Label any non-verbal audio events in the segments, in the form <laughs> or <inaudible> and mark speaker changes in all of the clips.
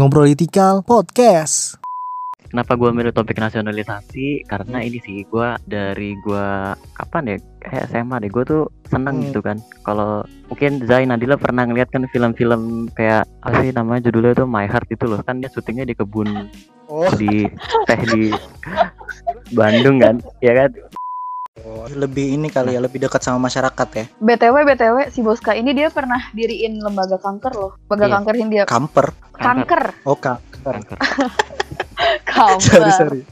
Speaker 1: Ngobrolitikal Podcast.
Speaker 2: Kenapa gue milih topik nasionalisasi? Karena ini sih gue dari gue kapan ya kayak SMA deh gue tuh seneng
Speaker 1: Hmm.
Speaker 2: gitu kan. Kalau mungkin Zai Nadila pernah ngeliat kan film-film kayak apa sih namanya judulnya tuh My Heart itu loh kan dia syutingnya di kebun
Speaker 1: Oh,
Speaker 2: di teh di Bandung kan, ya kan?
Speaker 1: lebih ini kali ya, lebih dekat sama masyarakat ya.
Speaker 3: BTW BTW si Boska ini dia pernah diriin lembaga kanker loh. Lembaga
Speaker 2: Iya.
Speaker 3: kanker Hindia.
Speaker 1: Kamper.
Speaker 3: Kanker.
Speaker 1: Oh, kanker.
Speaker 2: Kanker. <laughs>
Speaker 3: Kanker.
Speaker 1: sorry, sorry.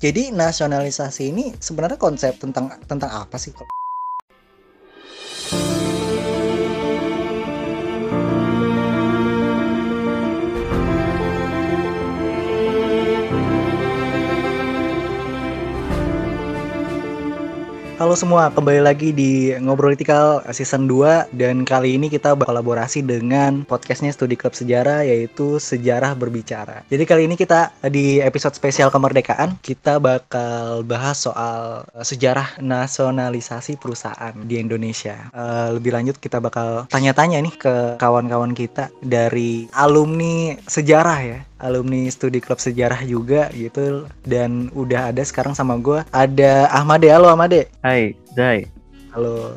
Speaker 1: Jadi nasionalisasi ini sebenarnya konsep tentang tentang apa sih? Halo semua, kembali lagi di Ngobrolitikal Season 2 Dan kali ini kita berkolaborasi dengan podcastnya Studi Klub Sejarah Yaitu Sejarah Berbicara. Jadi kali ini kita di episode spesial kemerdekaan Kita bakal bahas soal eh, sejarah nasionalisasi perusahaan di Indonesia. Eh, Lebih lanjut kita bakal tanya-tanya nih ke kawan-kawan kita Dari alumni sejarah ya alumni studi klub sejarah juga gitu dan udah ada sekarang sama gue ada Ahmade halo Ahmade
Speaker 2: Hai Zai,
Speaker 1: Halo.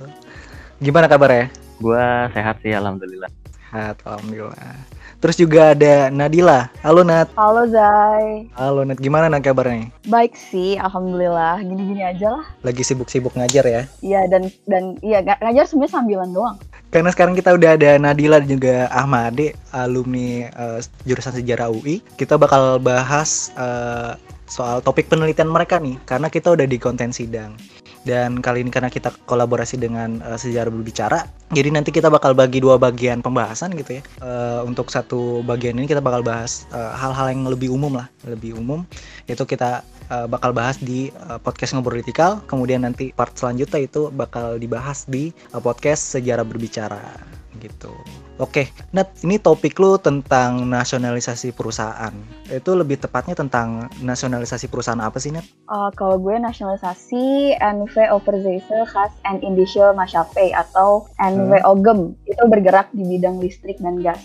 Speaker 1: Gimana kabarnya?
Speaker 2: gue sehat sih alhamdulillah.
Speaker 1: Sehat, alhamdulillah. Terus juga ada Nadila. Halo Nat.
Speaker 3: Halo Zai.
Speaker 1: Halo Nat, gimana Nat kabarnya?
Speaker 3: Baik sih, alhamdulillah. Gini-gini aja lah.
Speaker 1: Lagi sibuk-sibuk ngajar ya?
Speaker 3: Iya dan dan iya nga- ngajar sebenarnya sambilan doang.
Speaker 1: Karena sekarang kita udah ada Nadila dan juga Ahmade, alumni eh, jurusan sejarah UI. Kita bakal bahas eh, soal topik penelitian mereka nih, karena kita udah di konten sidang. Dan kali ini karena kita kolaborasi dengan eh, sejarah berbicara, jadi nanti kita bakal bagi dua bagian pembahasan gitu ya. Eh, untuk satu bagian ini kita bakal bahas hal-hal yang lebih umum lah, lebih umum. Itu kita eh, bakal bahas di eh, podcast ngobrolitikal. Kemudian nanti part selanjutnya itu bakal dibahas di eh, podcast sejarah berbicara gitu. Oke, Nat, ini topik lu tentang nasionalisasi perusahaan. Itu lebih tepatnya tentang nasionalisasi perusahaan apa sih, Nat?
Speaker 3: Eh, kalau gue nasionalisasi NV Overzeese Khas and Indicial Maatschappij atau NWOGEM itu bergerak di bidang listrik dan gas.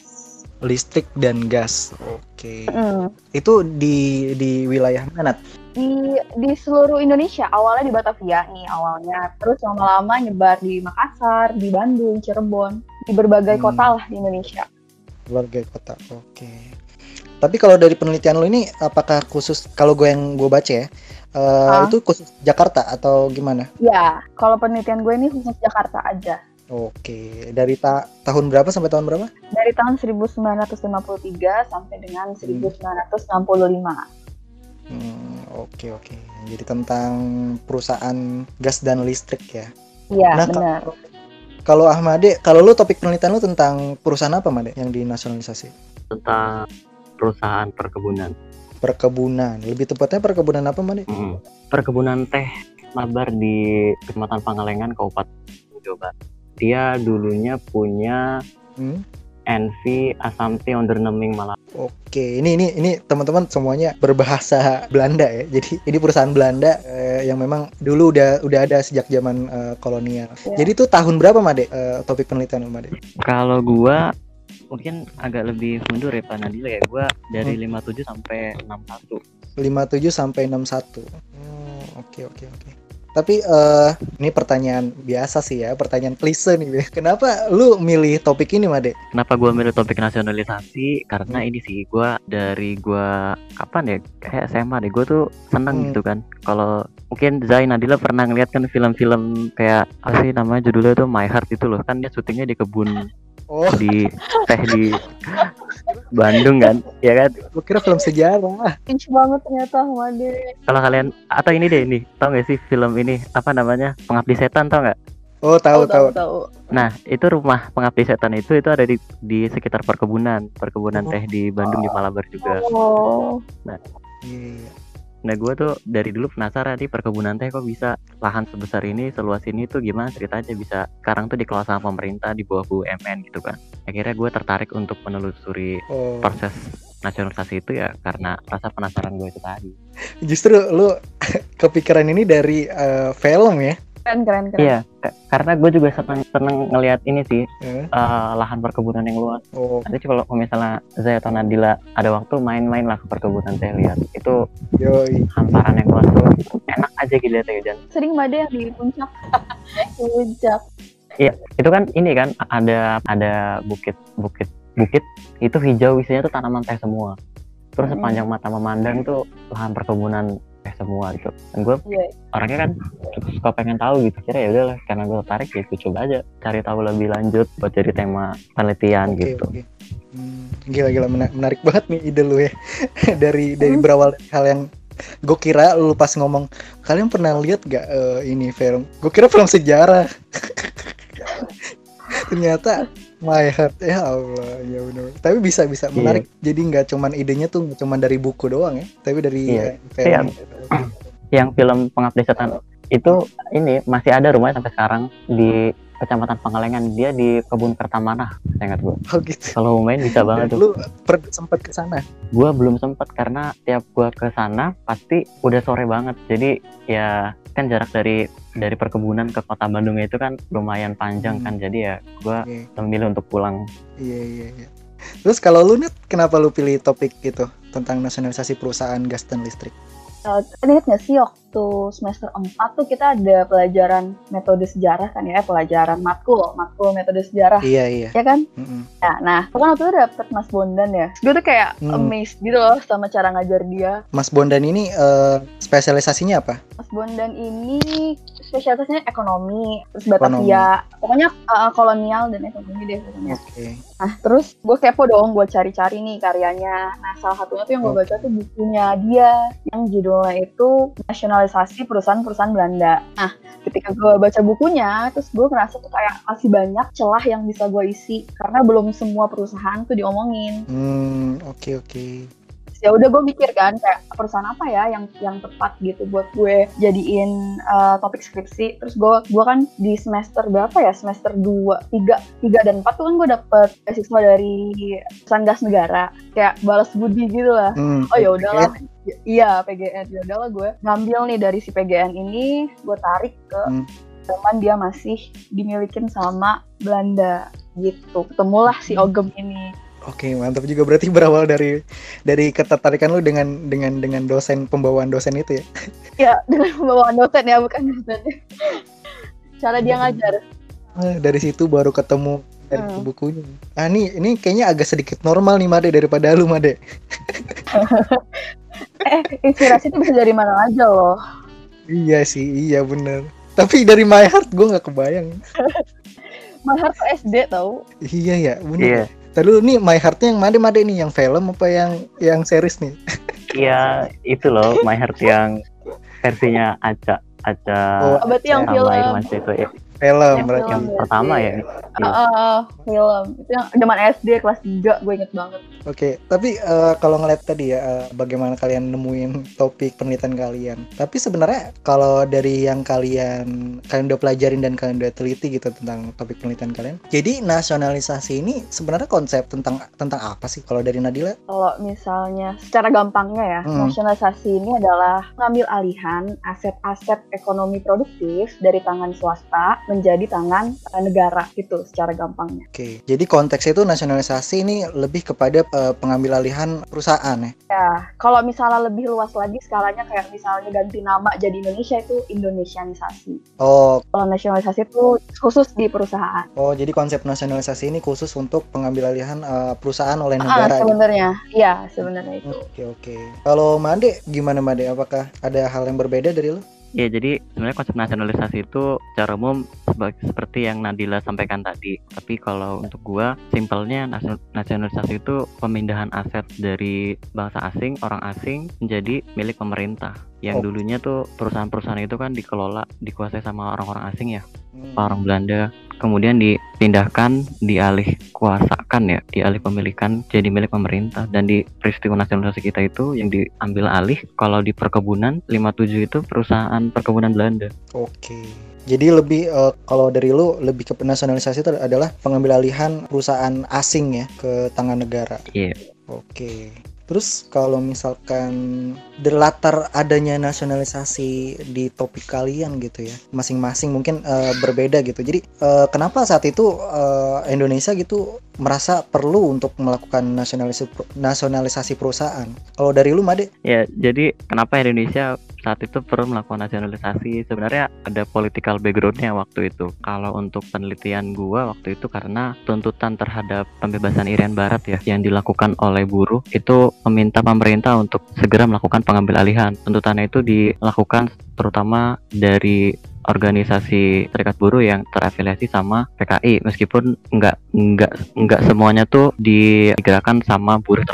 Speaker 1: Listrik dan gas. Oke.
Speaker 3: Mm.
Speaker 1: Itu di di wilayah mana?
Speaker 3: Di di seluruh Indonesia awalnya di Batavia nih awalnya, terus lama-lama nyebar di Makassar, di Bandung, Cirebon, di berbagai
Speaker 1: Hmm.
Speaker 3: kota lah di Indonesia.
Speaker 1: Keluarga kota. Oke. Tapi kalau dari penelitian lu ini apakah khusus kalau gue yang gue baca ya,
Speaker 3: Ah.
Speaker 1: itu khusus Jakarta atau gimana?
Speaker 3: Ya, kalau penelitian gue ini khusus Jakarta aja.
Speaker 1: Oke, dari ta- tahun berapa sampai tahun berapa?
Speaker 3: Dari tahun 1953 sampai dengan 1965.
Speaker 1: Hmm, oke oke. Jadi tentang perusahaan gas dan listrik ya.
Speaker 3: Iya,
Speaker 1: Nah,
Speaker 3: benar.
Speaker 1: Kalau Ahmade, kalau lu topik penelitian lu tentang perusahaan apa, Made, yang dinasionalisasi?
Speaker 2: Tentang perusahaan perkebunan.
Speaker 1: Perkebunan. Lebih tepatnya perkebunan apa, Made?
Speaker 2: Mm. Perkebunan teh Labar di Kecamatan Pangalengan, Kabupaten Jawa Barat. Dia dulunya punya
Speaker 1: Hmm?
Speaker 2: NV Assamti Onderneming Malang.
Speaker 1: Oke, ini ini ini teman-teman semuanya berbahasa Belanda ya. Jadi ini perusahaan Belanda eh, yang memang dulu udah udah ada sejak zaman eh, kolonial.
Speaker 3: Iya.
Speaker 1: Jadi itu tahun berapa, Made? eh, topik penelitian lu, Made?
Speaker 2: Kalau gua mungkin agak lebih mundur ya Pak Nadila ya. Gua dari
Speaker 1: Hmm.
Speaker 2: 57 sampai 61.
Speaker 1: 57 sampai 61. Oh, oke oke oke. Tapi eh ini pertanyaan biasa sih ya, pertanyaan klise nih. Kenapa lu milih topik ini, Made?
Speaker 2: Kenapa gua milih topik nasionalisasi? Karena ini sih gua dari gua kapan ya kayak SMA deh. Gua tuh seneng
Speaker 1: Hmm.
Speaker 2: gitu kan. Kalau mungkin Zai Nadila pernah ngeliat kan film-film kayak apa sih namanya judulnya tuh My Heart itu loh. Kan dia syutingnya di kebun
Speaker 1: Oh,
Speaker 2: di teh di Bandung kan, ya kan?
Speaker 1: gue kira film sejarah.
Speaker 3: Pinch banget ternyata Made.
Speaker 2: Kalau kalian atau ini deh ini, tau gak sih film ini apa namanya Pengabdi Setan tau nggak?
Speaker 1: Oh, tahu tahu.
Speaker 3: tahu.
Speaker 2: Nah itu rumah Pengabdi Setan itu itu ada di di sekitar perkebunan, perkebunan
Speaker 1: Oh.
Speaker 2: teh di Bandung di Malabar juga.
Speaker 3: Oh.
Speaker 1: Iya.
Speaker 2: Nah gue tuh dari dulu penasaran nih perkebunan teh kok bisa lahan sebesar ini, seluas ini tuh gimana ceritanya bisa sekarang tuh dikelola sama pemerintah di bawah BUMN gitu kan. Akhirnya gue tertarik untuk menelusuri
Speaker 1: Oh.
Speaker 2: proses nasionalisasi itu ya karena rasa penasaran gue itu tadi.
Speaker 1: Justru lu <laughs> kepikiran ini dari eh, film ya?
Speaker 3: Keren, keren, keren.
Speaker 2: Iya, ka- karena gue juga seneng seneng ngelihat ini sih
Speaker 1: Eh,
Speaker 2: eh, lahan perkebunan yang luas.
Speaker 1: Oh,
Speaker 2: Nanti kalau misalnya saya atau Nadila ada waktu main-main lah ke perkebunan saya lihat itu
Speaker 1: yoi.
Speaker 2: hamparan yang luas tuh enak aja gitu ya dan
Speaker 3: Sering Made yang di puncak. <laughs> di puncak.
Speaker 2: itu kan ini kan ada ada bukit bukit bukit itu hijau isinya tuh tanaman teh semua terus
Speaker 3: Hmm.
Speaker 2: sepanjang mata memandang tuh lahan perkebunan teh semua gitu dan gue
Speaker 3: Iya.
Speaker 2: orangnya kan suka- suka pengen tahu gitu kira ya udahlah karena gue tertarik ya gue coba aja cari tahu lebih lanjut buat jadi tema penelitian
Speaker 1: Oke,
Speaker 2: gitu
Speaker 1: oke. Hmm, gila gila mena- menarik banget nih ide lu ya. <laughs> dari dari
Speaker 3: Hmm.
Speaker 1: berawal hal yang gue kira lu pas ngomong kalian pernah lihat gak eh, ini film? Gue kira film sejarah. <laughs> Ternyata My Heart ya Allah ya benar. Tapi bisa bisa
Speaker 2: Iya.
Speaker 1: menarik. Jadi nggak cuman idenya tuh nggak cuman dari buku doang ya, tapi dari eh, film.
Speaker 2: yang film pengabdi setan itu ini masih ada rumahnya sampai sekarang di kecamatan Pangalengan dia di kebun Kertamanah saya ingat gue
Speaker 1: Oh gitu.
Speaker 2: kalau mau main bisa banget tuh
Speaker 1: Lu per, sempat ke sana?
Speaker 2: gue belum sempat karena tiap gue ke sana pasti udah sore banget jadi ya kan jarak dari dari perkebunan ke kota Bandung itu kan lumayan panjang
Speaker 1: Hmm.
Speaker 2: kan jadi ya gue
Speaker 1: Oke.
Speaker 2: memilih untuk pulang
Speaker 1: Iya iya iya. Terus kalau lu net kenapa lu pilih topik itu tentang nasionalisasi perusahaan gas dan listrik?
Speaker 3: Uh, ingat nggak sih waktu semester 4 tuh kita ada pelajaran metode sejarah kan ya, pelajaran matkul, matkul metode sejarah.
Speaker 1: Iya iya.
Speaker 3: Ya kan?
Speaker 1: Mm-mm.
Speaker 3: Nah, nah, aku kan waktu itu dapet Mas Bondan ya. Gue tuh kayak
Speaker 1: Hmm.
Speaker 3: amazed gitu loh sama cara ngajar dia.
Speaker 1: Mas Bondan ini eh, spesialisasinya apa?
Speaker 3: Mas Bondan ini spesialisasinya ekonomi, terus Batavia, pokoknya uh, kolonial dan ekonomi deh pokoknya.
Speaker 1: Oke.
Speaker 3: Nah, terus gue kepo dong, gue cari-cari nih karyanya. Nah, salah satunya tuh yang gue baca tuh bukunya dia, yang judulnya itu Nasionalisasi Perusahaan-Perusahaan Belanda. Nah, ketika gue baca bukunya, terus gue ngerasa tuh kayak masih banyak celah yang bisa gue isi, karena belum semua perusahaan tuh diomongin.
Speaker 1: Hmm oke oke.
Speaker 3: Ya udah gue mikir kan kayak perusahaan apa ya yang yang tepat gitu buat gue jadiin uh, topik skripsi. Terus gue gue kan di semester berapa ya? Semester 2, 3, 3 dan 4 tuh kan gue dapet beasiswa dari perusahaan gas negara. Kayak balas budi gitu lah.
Speaker 1: Hmm,
Speaker 3: oh ya udahlah. Y- iya PGN ya udahlah gue ngambil nih dari si PGN ini gue tarik ke
Speaker 1: Hmm.
Speaker 3: zaman dia masih dimilikin sama Belanda gitu. Ketemulah si. Ogem ini
Speaker 1: Oke mantap juga berarti berawal dari dari ketertarikan lu dengan dengan dengan dosen pembawaan dosen itu ya.
Speaker 3: Ya, dengan pembawaan dosen ya, bukan dosen. Cara dia ngajar.
Speaker 1: Ah, dari situ baru ketemu dari
Speaker 3: Hmm.
Speaker 1: bukunya. Ah ini ini kayaknya agak sedikit normal nih Made daripada lu Made. <laughs>
Speaker 3: Eh, inspirasi itu bisa dari mana aja loh.
Speaker 1: Iya sih iya bener. Tapi dari My Heart gue nggak kebayang. <laughs>
Speaker 3: My Heart tuh SD tau.
Speaker 1: Iya ya bener.
Speaker 2: iya
Speaker 1: Tadi lu nih My Heart-nya yang Made Made nih yang film apa yang yang series nih? <laughs>
Speaker 2: iya itu loh My Heart yang versinya Aca Aca
Speaker 1: Oh,
Speaker 3: Oh, berarti yang film.
Speaker 2: Itu ya,
Speaker 1: Film
Speaker 3: Yang
Speaker 1: berarti.
Speaker 2: yang
Speaker 3: film. ya,
Speaker 2: pertama ya
Speaker 3: Ah, ah, ah, film. Itu yang zaman SD kelas 3, gue inget banget.
Speaker 1: Oke, tapi eh, kalau ngeliat tadi ya eh, bagaimana kalian nemuin topik penelitian kalian. Tapi sebenarnya kalau dari yang kalian kalian udah pelajarin dan kalian udah teliti gitu tentang topik penelitian kalian. Jadi nasionalisasi ini sebenarnya konsep tentang tentang apa sih kalau dari Nadila?
Speaker 3: Kalau misalnya secara gampangnya ya,
Speaker 1: Hmm.
Speaker 3: nasionalisasi ini adalah mengambil alihan aset-aset ekonomi produktif dari tangan swasta menjadi tangan eh, negara gitu secara gampangnya.
Speaker 1: Oke, jadi konteksnya itu nasionalisasi ini lebih kepada eh, pengambil alihan perusahaan ya.
Speaker 3: Ya, kalau misalnya lebih luas lagi skalanya kayak misalnya ganti nama jadi Indonesia itu Indonesianisasi.
Speaker 1: Oh,
Speaker 3: Kalau nasionalisasi itu khusus di perusahaan.
Speaker 1: oh jadi konsep nasionalisasi ini khusus untuk pengambil alihan eh, perusahaan oleh
Speaker 3: Ah,
Speaker 1: negara. gitu.
Speaker 3: sebenarnya. Iya, sebenarnya itu.
Speaker 1: Oke oke. Kalau Made gimana Made? Apakah ada hal yang berbeda dari lu?
Speaker 2: Iya, jadi sebenarnya konsep nasionalisasi itu secara umum seperti yang Nadila sampaikan tadi. Tapi kalau untuk gua, simpelnya nasi- nasionalisasi itu pemindahan aset dari bangsa asing, orang asing menjadi milik pemerintah. Yang
Speaker 1: Oh.
Speaker 2: dulunya tuh perusahaan-perusahaan itu kan dikelola, dikuasai sama orang-orang asing ya,
Speaker 1: Hmm.
Speaker 2: orang Belanda. Kemudian dipindahkan, dialih kuasakan ya, dialih pemilikan jadi milik pemerintah. Dan di peristiwa nasionalisasi kita itu yang diambil alih, kalau di perkebunan 57 itu perusahaan perkebunan Belanda.
Speaker 1: Oke. Jadi lebih eh, kalau dari lu lebih ke nasionalisasi itu adalah pengambil alihan perusahaan asing ya ke tangan negara.
Speaker 2: Iya.
Speaker 1: Oke. Terus kalau misalkan the latar adanya nasionalisasi di topik kalian gitu ya, masing-masing mungkin uh, berbeda gitu. Jadi uh, kenapa saat itu uh, Indonesia gitu merasa perlu untuk melakukan nasionalisasi nasionalisasi perusahaan? Kalau dari lu Made?
Speaker 2: Ya, jadi kenapa Indonesia saat itu perlu melakukan nasionalisasi sebenarnya ada political backgroundnya waktu itu. Kalau untuk penelitian gua waktu itu karena tuntutan terhadap pembebasan Irian Barat ya yang dilakukan oleh buruh itu meminta pemerintah untuk segera melakukan pengambil alihan. Tuntutannya itu dilakukan terutama dari organisasi serikat buruh yang terafiliasi sama PKI meskipun nggak nggak nggak semuanya tuh digerakkan sama buruh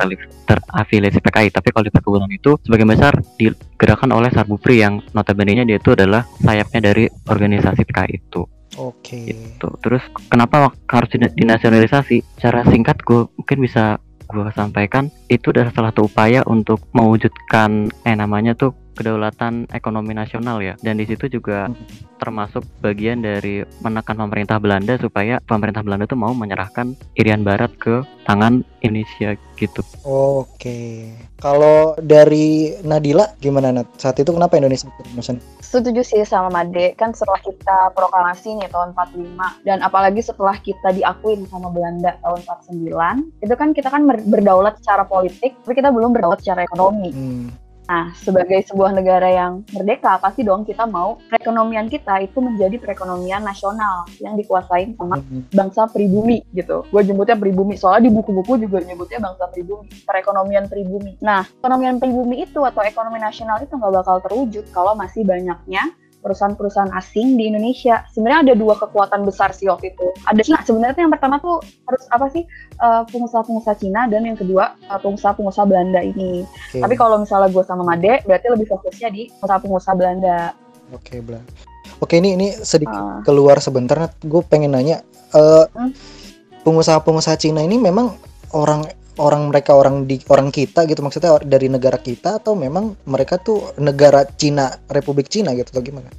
Speaker 2: terafiliasi PKI tapi kalau di perkebunan itu sebagian besar digerakkan oleh Sarbupri yang notabene dia itu adalah sayapnya dari organisasi PKI itu
Speaker 1: Oke. Okay.
Speaker 2: Gitu. Terus kenapa harus dinasionalisasi? Cara singkat gue mungkin bisa gue sampaikan itu adalah salah satu upaya untuk mewujudkan eh namanya tuh kedaulatan ekonomi nasional ya dan di situ juga hmm. termasuk bagian dari menekan pemerintah Belanda supaya pemerintah Belanda itu mau menyerahkan Irian Barat ke tangan Indonesia gitu.
Speaker 1: Oke. Kalau dari Nadila gimana Nat? Saat itu kenapa Indonesia
Speaker 3: Maksudnya? Setuju sih sama Made kan setelah kita proklamasi nih tahun 45 dan apalagi setelah kita diakuin sama Belanda tahun 49 itu kan kita kan berdaulat secara politik tapi kita belum berdaulat secara ekonomi. Hmm Nah, sebagai sebuah negara yang merdeka, pasti dong kita mau perekonomian kita itu menjadi perekonomian nasional yang dikuasai sama mm-hmm. bangsa pribumi gitu. Gue jemputnya pribumi, soalnya di buku-buku juga nyebutnya bangsa pribumi, perekonomian pribumi. Nah, perekonomian pribumi itu atau ekonomi nasional itu nggak bakal terwujud kalau masih banyaknya perusahaan-perusahaan asing di Indonesia. Sebenarnya ada dua kekuatan besar sih waktu itu. Ada Cina. Sebenarnya yang pertama tuh harus apa sih uh, pengusaha-pengusaha Cina dan yang kedua uh, pengusaha-pengusaha Belanda ini. Okay. Tapi kalau misalnya gue sama Made, berarti lebih fokusnya di pengusaha-pengusaha Belanda.
Speaker 1: Oke, okay, Belanda. Oke, ini ini sedikit uh. keluar sebentar. Gue pengen nanya, uh, hmm? pengusaha-pengusaha Cina ini memang orang orang mereka orang di orang kita gitu maksudnya dari negara kita atau memang mereka tuh negara Cina Republik Cina gitu atau gimana?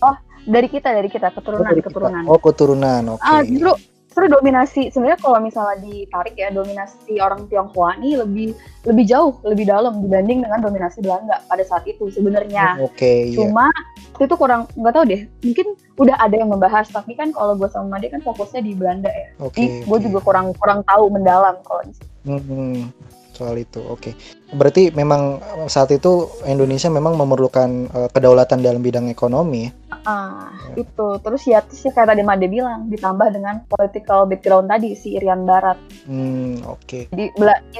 Speaker 3: Oh, dari kita dari kita keturunan oh, dari keturunan.
Speaker 1: Kita. Oh keturunan oke. Okay.
Speaker 3: Ah justru justru dominasi sebenarnya kalau misalnya ditarik ya dominasi orang Tionghoa ini lebih lebih jauh lebih dalam dibanding dengan dominasi Belanda pada saat itu sebenarnya.
Speaker 1: Oke. Okay,
Speaker 3: iya. Cuma yeah. itu kurang nggak tahu deh mungkin udah ada yang membahas tapi kan kalau gue sama Made kan fokusnya di Belanda ya. Oke. Okay, Jadi gue okay. juga kurang kurang tahu mendalam kalau di
Speaker 1: Hmm, soal itu, oke. Okay. Berarti memang saat itu Indonesia memang memerlukan uh, kedaulatan dalam bidang ekonomi.
Speaker 3: Ah, ya. itu. Terus ya, terus ya kayak tadi Made bilang, ditambah dengan political background tadi si Irian Barat.
Speaker 1: Hmm, oke. Okay.
Speaker 3: Jadi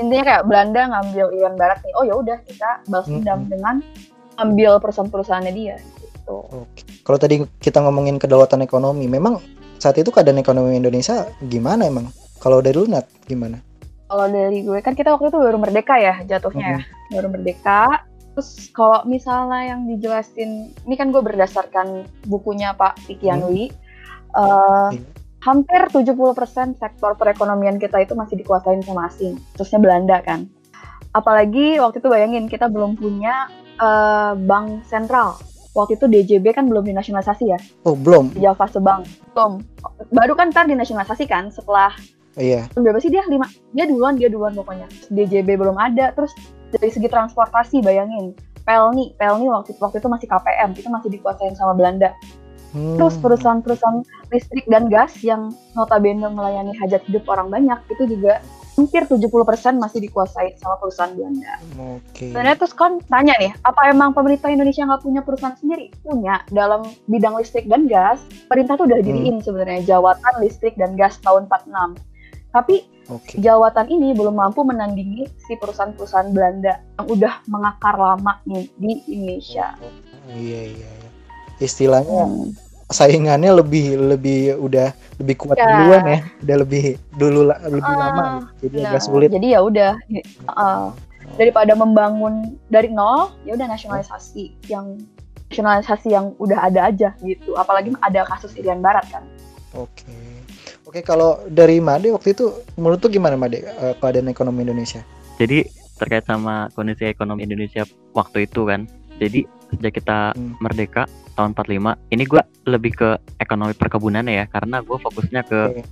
Speaker 3: intinya kayak Belanda ngambil Irian Barat nih. Oh ya udah kita balas hmm, dendam hmm. dengan ambil perusahaan-perusahaannya dia. Gitu.
Speaker 1: Oke. Kalau tadi kita ngomongin kedaulatan ekonomi, memang saat itu keadaan ekonomi Indonesia gimana emang? Kalau dari Lunat gimana?
Speaker 3: Kalau dari gue kan kita waktu itu baru merdeka ya jatuhnya mm-hmm. baru merdeka. Terus kalau misalnya yang dijelasin ini kan gue berdasarkan bukunya Pak Pikianui mm-hmm. uh, mm-hmm. hampir 70% sektor perekonomian kita itu masih dikuasain sama asing terusnya Belanda kan. Apalagi waktu itu bayangin kita belum punya uh, bank sentral. Waktu itu DJB kan belum dinasionalisasi ya.
Speaker 1: Oh belum?
Speaker 3: Java Sebang belum. Baru kan ntar dinasionalisasi kan setelah
Speaker 1: Iya.
Speaker 3: Berapa sih dia lima? Dia duluan, dia duluan pokoknya. DJB belum ada. Terus dari segi transportasi bayangin, Pelni, Pelni waktu waktu itu masih KPM, itu masih dikuasain sama Belanda. Hmm. Terus perusahaan-perusahaan listrik dan gas yang notabene melayani hajat hidup orang banyak itu juga hampir 70% masih dikuasai sama perusahaan Belanda.
Speaker 1: Oke. Okay.
Speaker 3: Dan terus kan tanya nih, apa emang pemerintah Indonesia nggak punya perusahaan sendiri? Punya. Dalam bidang listrik dan gas, pemerintah tuh udah diriin hmm. sebenarnya jawatan listrik dan gas tahun 46. Tapi okay. jawatan ini belum mampu menandingi si perusahaan-perusahaan Belanda yang udah mengakar lama nih di Indonesia.
Speaker 1: Oh, iya iya. iya. Istilahnya hmm. saingannya lebih lebih udah lebih kuat ya. duluan ya, udah lebih dulu lebih uh, lama, jadi nah, agak sulit.
Speaker 3: Jadi ya udah uh, daripada membangun dari nol, ya udah nasionalisasi yang nasionalisasi yang udah ada aja gitu. Apalagi ada kasus Irian Barat kan.
Speaker 1: Oke. Okay. Oke, kalau dari Made waktu itu menurut tuh gimana Made uh, keadaan ekonomi Indonesia?
Speaker 2: Jadi terkait sama kondisi ekonomi Indonesia waktu itu kan. Jadi sejak kita hmm. merdeka tahun 45, ini gue lebih ke ekonomi perkebunan ya karena gue fokusnya ke okay.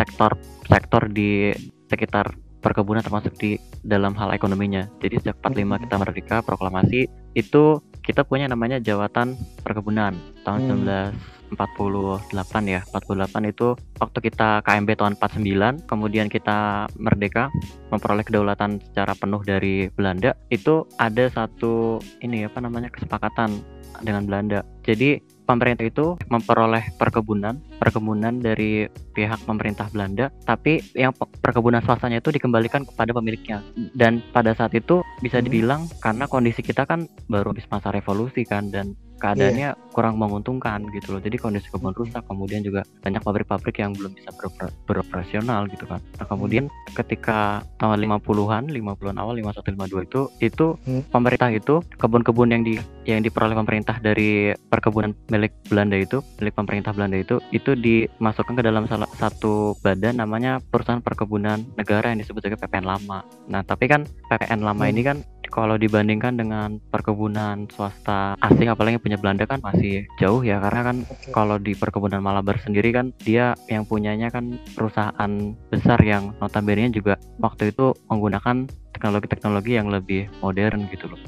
Speaker 2: sektor sektor di sekitar perkebunan termasuk di dalam hal ekonominya. Jadi sejak 45
Speaker 1: Hmm.
Speaker 2: kita merdeka proklamasi itu kita punya namanya jawatan perkebunan tahun
Speaker 1: Hmm.
Speaker 2: 1948 ya. 48 itu waktu kita KMB tahun 49, kemudian kita merdeka memperoleh kedaulatan secara penuh dari Belanda, itu ada satu ini apa namanya kesepakatan dengan Belanda. Jadi pemerintah itu memperoleh perkebunan, perkebunan dari pihak pemerintah Belanda, tapi yang pe- perkebunan swastanya itu dikembalikan kepada pemiliknya. Dan pada saat itu bisa
Speaker 1: Hmm.
Speaker 2: dibilang karena kondisi kita kan baru habis masa revolusi kan dan keadaannya kurang menguntungkan gitu loh. Jadi kondisi kebun rusak, kemudian juga banyak pabrik-pabrik yang belum bisa beroper- beroperasional gitu kan. Nah, kemudian ketika tahun 50-an, 50-an awal 51 52 itu itu
Speaker 1: Hmm.
Speaker 2: pemerintah itu kebun-kebun yang di yang diperoleh pemerintah dari perkebunan milik Belanda itu, milik pemerintah Belanda itu itu dimasukkan ke dalam salah satu badan namanya Perusahaan Perkebunan Negara yang disebut sebagai PPN lama. Nah, tapi kan PPN lama
Speaker 1: Hmm.
Speaker 2: ini kan kalau dibandingkan dengan perkebunan swasta asing apalagi yang punya Belanda kan masih jauh ya karena kan
Speaker 1: Oke.
Speaker 2: kalau di perkebunan Malabar sendiri kan dia yang punyanya kan perusahaan besar yang notabene juga waktu itu menggunakan teknologi-teknologi yang lebih modern gitu loh.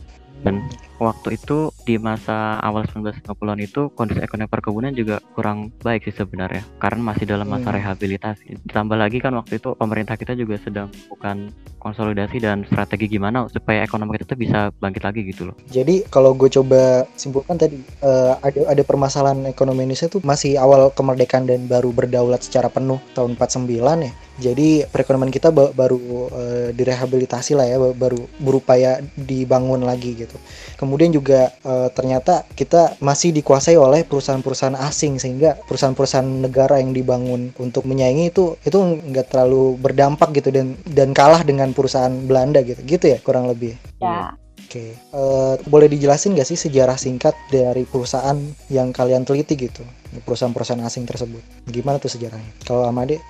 Speaker 2: Dan waktu itu di masa awal 1950-an itu kondisi ekonomi perkebunan juga kurang baik sih sebenarnya karena masih dalam masa
Speaker 1: Hmm.
Speaker 2: rehabilitasi. Ditambah lagi kan waktu itu pemerintah kita juga sedang melakukan konsolidasi dan strategi gimana supaya ekonomi kita tuh bisa bangkit lagi gitu loh.
Speaker 1: Jadi kalau gue coba simpulkan tadi eh, ada ada permasalahan ekonomi Indonesia tuh masih awal kemerdekaan dan baru berdaulat secara penuh tahun 49 ya. Jadi perekonomian kita ba- baru eh, direhabilitasi lah ya, ba- baru berupaya dibangun lagi gitu. Kemudian juga eh, ternyata kita masih dikuasai oleh perusahaan-perusahaan asing sehingga perusahaan-perusahaan negara yang dibangun untuk menyaingi itu itu nggak terlalu berdampak gitu dan dan kalah dengan perusahaan Belanda gitu. Gitu ya kurang lebih.
Speaker 3: Ya,
Speaker 1: Oke, eh, boleh dijelasin nggak sih sejarah singkat dari perusahaan yang kalian teliti gitu, perusahaan-perusahaan asing tersebut? Gimana tuh sejarahnya? Kalau Amade,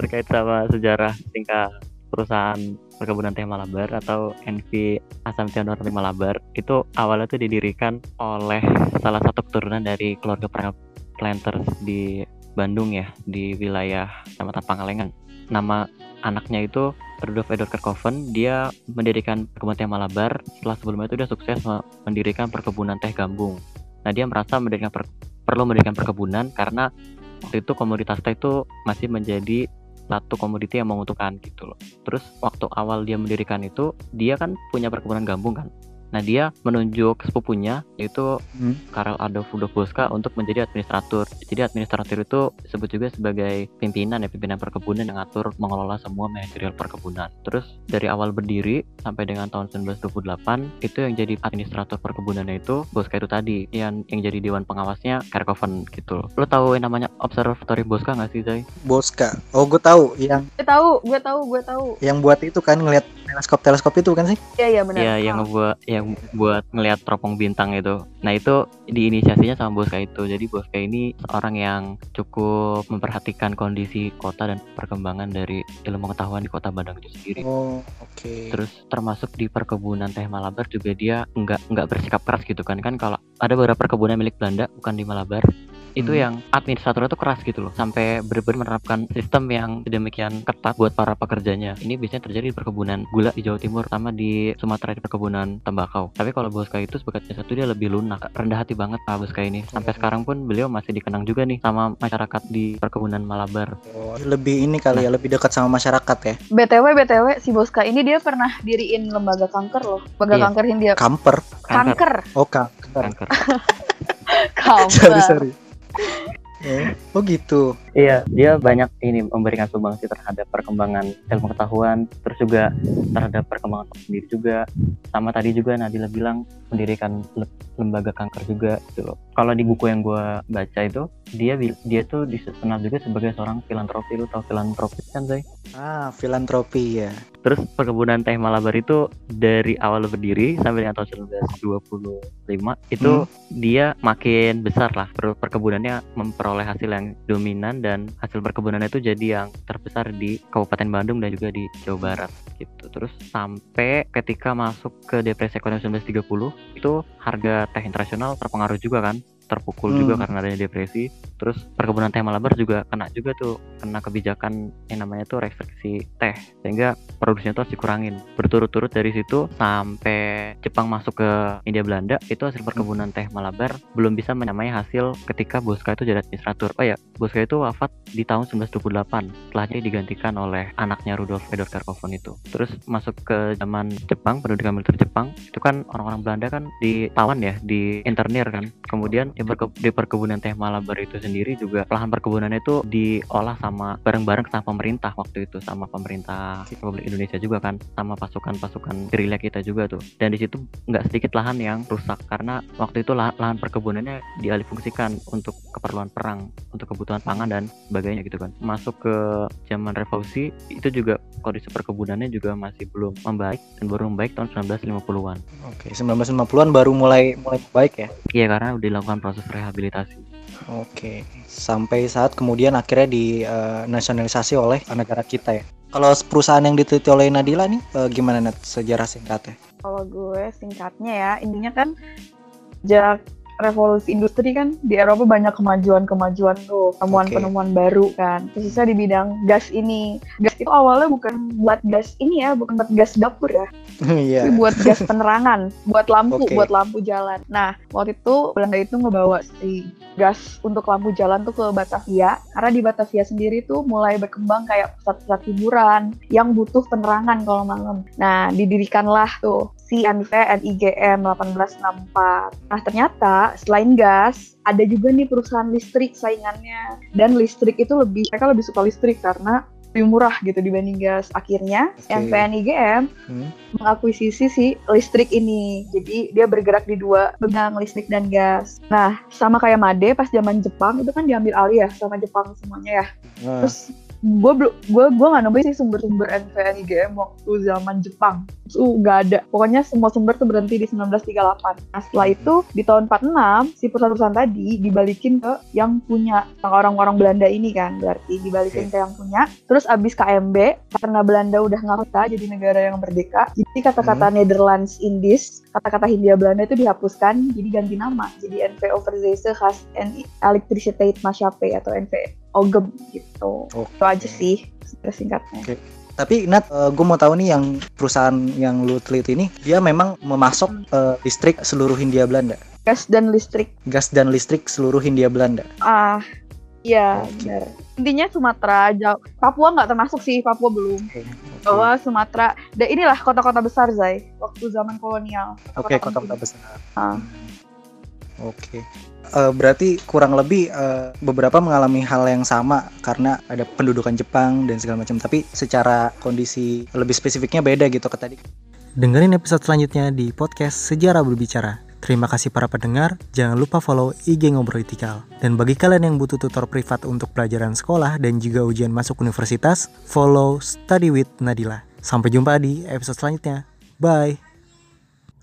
Speaker 2: terkait sama sejarah tingkah perusahaan perkebunan teh Malabar atau NV Asam Tianor Teh Malabar itu awalnya tuh didirikan oleh salah satu keturunan dari keluarga para planters di Bandung ya di wilayah Kecamatan Pangalengan. Nama anaknya itu Rudolf Edward Kerkhoven dia mendirikan perkebunan teh Malabar setelah sebelumnya itu dia sukses me- mendirikan perkebunan teh Gambung. Nah dia merasa mendirikan per- perlu mendirikan perkebunan karena waktu itu komoditas teh itu masih menjadi satu komoditi yang menguntungkan gitu loh. Terus waktu awal dia mendirikan itu dia kan punya perkebunan gambung kan. Nah dia menunjuk sepupunya yaitu
Speaker 1: Hmm.
Speaker 2: Karel Adolf Rudolf Boska untuk menjadi administrator. Jadi administrator itu disebut juga sebagai pimpinan ya pimpinan perkebunan yang ngatur mengelola semua manajerial perkebunan. Terus dari awal berdiri sampai dengan tahun 1928 itu yang jadi administrator perkebunannya itu Boska itu tadi yang yang jadi dewan pengawasnya Kerkhoven gitu loh. Lo tahu yang namanya Observatory Boska nggak sih Zai?
Speaker 1: Boska. Oh, gue tahu yang
Speaker 3: gue tahu, gue tahu, gue tahu.
Speaker 1: yang buat itu kan ngelihat teleskop-teleskop itu kan sih?
Speaker 3: Iya, iya benar.
Speaker 2: Iya, yang ngebuat yang buat ngelihat teropong bintang itu. Nah, itu diinisiasinya sama Boska itu. Jadi Boska ini seorang yang cukup memperhatikan kondisi kota dan perkembangan dari ilmu pengetahuan di kota Bandung itu sendiri.
Speaker 1: Oh, oke.
Speaker 2: Terus termasuk di perkebunan teh Malabar juga dia nggak nggak bersikap keras gitu kan kan kalau ada beberapa perkebunan milik Belanda bukan di Malabar itu
Speaker 1: Hmm.
Speaker 2: yang administratornya tuh keras gitu loh sampai benar-benar menerapkan sistem yang sedemikian ketat buat para pekerjanya ini biasanya terjadi di perkebunan gula di Jawa Timur sama di Sumatera di perkebunan tembakau tapi kalau Boska itu sebagai satu dia lebih lunak rendah hati banget Pak Boska ini sampai
Speaker 1: Hmm.
Speaker 2: sekarang pun beliau masih dikenang juga nih sama masyarakat di perkebunan Malabar
Speaker 1: Oh, lebih ini kali ya, lebih dekat sama masyarakat ya.
Speaker 3: BTW, BTW, si Boska ini dia pernah diriin lembaga kanker loh. Lembaga
Speaker 2: Iya.
Speaker 3: kanker Hindia.
Speaker 1: Kamper.
Speaker 3: Kanker.
Speaker 1: Oh, kanker.
Speaker 2: kanker <laughs>
Speaker 3: Kanker.
Speaker 1: sorry, sorry. Eh, Oh gitu.
Speaker 2: Iya, dia banyak ini memberikan sumbangsi terhadap perkembangan ilmu pengetahuan, terus juga terhadap perkembangan sendiri juga. Sama tadi juga Nadila bilang mendirikan le- lembaga kanker juga gitu loh. Kalau di buku yang gue baca itu, dia dia tuh dikenal juga sebagai seorang filantropi. Lu tau filantropi kan, Zai?
Speaker 1: Ah, filantropi ya.
Speaker 2: Terus perkebunan teh Malabar itu dari awal berdiri sampai dengan tahun 1925 itu dia makin besar lah Per- perkebunannya memperoleh hasil yang dominan dan hasil perkebunannya itu jadi yang terbesar di Kabupaten Bandung dan juga di Jawa Barat gitu. Terus sampai ketika masuk ke depresi ekonomi 1930 itu harga teh internasional terpengaruh juga kan terpukul juga
Speaker 1: Hmm.
Speaker 2: karena adanya depresi terus perkebunan teh Malabar juga kena juga tuh kena kebijakan yang namanya tuh restriksi teh sehingga produksinya tuh harus dikurangin. Berturut-turut dari situ sampai Jepang masuk ke India Belanda itu hasil perkebunan teh Malabar belum bisa menyamai hasil ketika Boska itu jadi administrator. Oh ya Boska itu wafat di tahun 1928 setelah dia digantikan oleh anaknya Rudolf Fedor Karkovan itu. Terus masuk ke zaman Jepang pendidikan militer Jepang itu kan orang-orang Belanda kan ditawan ya di internir kan. Kemudian di, perke di perkebunan teh Malabar itu sendiri juga lahan perkebunannya itu diolah sama bareng-bareng sama pemerintah waktu itu sama pemerintah Republik Indonesia juga kan sama pasukan-pasukan gerilya kita juga tuh. Dan di situ nggak sedikit lahan yang rusak karena waktu itu lahan, lahan perkebunannya dialihfungsikan untuk keperluan perang untuk kebutuhan pangan dan sebagainya gitu kan. Masuk ke zaman revolusi itu juga kondisi perkebunannya juga masih belum membaik dan baru membaik tahun 1950-an
Speaker 1: oke 1950-an baru mulai mulai baik ya?
Speaker 2: Iya karena dilakukan proses rehabilitasi
Speaker 1: Oke, sampai saat kemudian akhirnya dinasionalisasi uh, oleh negara kita ya. Kalau perusahaan yang diteliti oleh Nadila nih, uh, gimana Nat sejarah singkatnya?
Speaker 3: Kalau gue singkatnya ya, intinya kan sejak revolusi industri kan di Eropa banyak kemajuan-kemajuan tuh, penemuan-penemuan okay. baru kan. Khususnya di bidang gas ini. Gas itu awalnya bukan buat gas ini ya, bukan buat gas dapur ya. <laughs>
Speaker 1: yeah.
Speaker 3: Tapi buat gas penerangan, buat lampu, okay. buat lampu jalan. Nah, waktu itu Belanda itu ngebawa si gas untuk lampu jalan tuh ke Batavia. Karena di Batavia sendiri tuh mulai berkembang kayak pusat-pusat hiburan yang butuh penerangan kalau malam. Nah, didirikanlah tuh si NV NIGM 1864. Nah, ternyata selain gas, ada juga nih perusahaan listrik saingannya. Dan listrik itu lebih, mereka lebih suka listrik karena lebih murah gitu dibanding gas. Akhirnya okay. NVNIGM hmm. mengakuisisi si listrik ini. Jadi dia bergerak di dua bidang listrik dan gas. Nah, sama kayak Made pas zaman Jepang itu kan diambil alih ya sama Jepang semuanya ya. Nah. Terus gue gue gue nggak nemu sih sumber-sumber NVNIGM waktu zaman Jepang. Itu nggak ada. Pokoknya semua sumber tuh berhenti di 1938 nah setelah itu di tahun 46 si perusahaan-perusahaan tadi dibalikin ke yang punya orang-orang Belanda ini kan berarti dibalikin ke yang punya. Terus abis KMB karena Belanda udah nggak jadi negara yang merdeka jadi kata-kata hmm. Netherlands Indies kata-kata Hindia Belanda itu dihapuskan jadi ganti nama jadi NV Overzeese Khas en Elektriciteit Maatschappij atau NV Ogem gitu. Okay. Itu aja sih singkatnya. Okay.
Speaker 1: Tapi Nat, uh, gue mau tahu nih yang perusahaan yang lu teliti ini, dia memang memasok uh, listrik seluruh Hindia Belanda.
Speaker 3: Gas dan listrik.
Speaker 1: Gas dan listrik seluruh Hindia Belanda.
Speaker 3: Ah, iya okay. benar. Intinya Sumatera, jauh. Papua nggak termasuk sih, Papua belum. Okay. Okay. Bahwa Sumatera, dan inilah kota-kota besar Zai, waktu zaman kolonial.
Speaker 1: Oke, okay, kota-kota besar. Ah. Oke. Okay. Uh, berarti kurang lebih uh, beberapa mengalami hal yang sama karena ada pendudukan Jepang dan segala macam. Tapi secara kondisi lebih spesifiknya beda gitu ke tadi. Dengerin episode selanjutnya di podcast Sejarah Berbicara. Terima kasih para pendengar, jangan lupa follow IG Ngobrol Etikal. Dan bagi kalian yang butuh tutor privat untuk pelajaran sekolah dan juga ujian masuk universitas, follow Study with Nadila. Sampai jumpa di episode selanjutnya. Bye!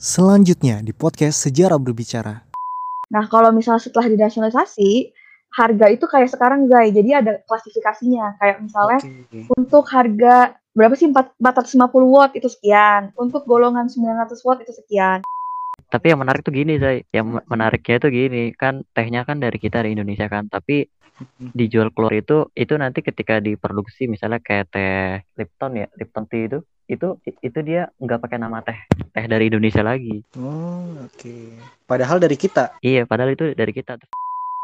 Speaker 1: Selanjutnya di podcast Sejarah Berbicara.
Speaker 3: Nah, kalau misalnya setelah dinasionalisasi, harga itu kayak sekarang Zai, jadi ada klasifikasinya. Kayak misalnya okay. untuk harga berapa sih 4, 450 watt itu sekian, untuk golongan 900 watt itu sekian.
Speaker 2: Tapi yang menarik tuh gini Zai, yang menariknya tuh gini, kan tehnya kan dari kita di Indonesia kan, tapi dijual keluar itu itu nanti ketika diproduksi misalnya kayak teh Lipton ya, Lipton tea itu itu itu dia nggak pakai nama teh teh dari Indonesia lagi.
Speaker 1: Oh oke. Okay. padahal dari kita?
Speaker 2: Iya padahal itu dari kita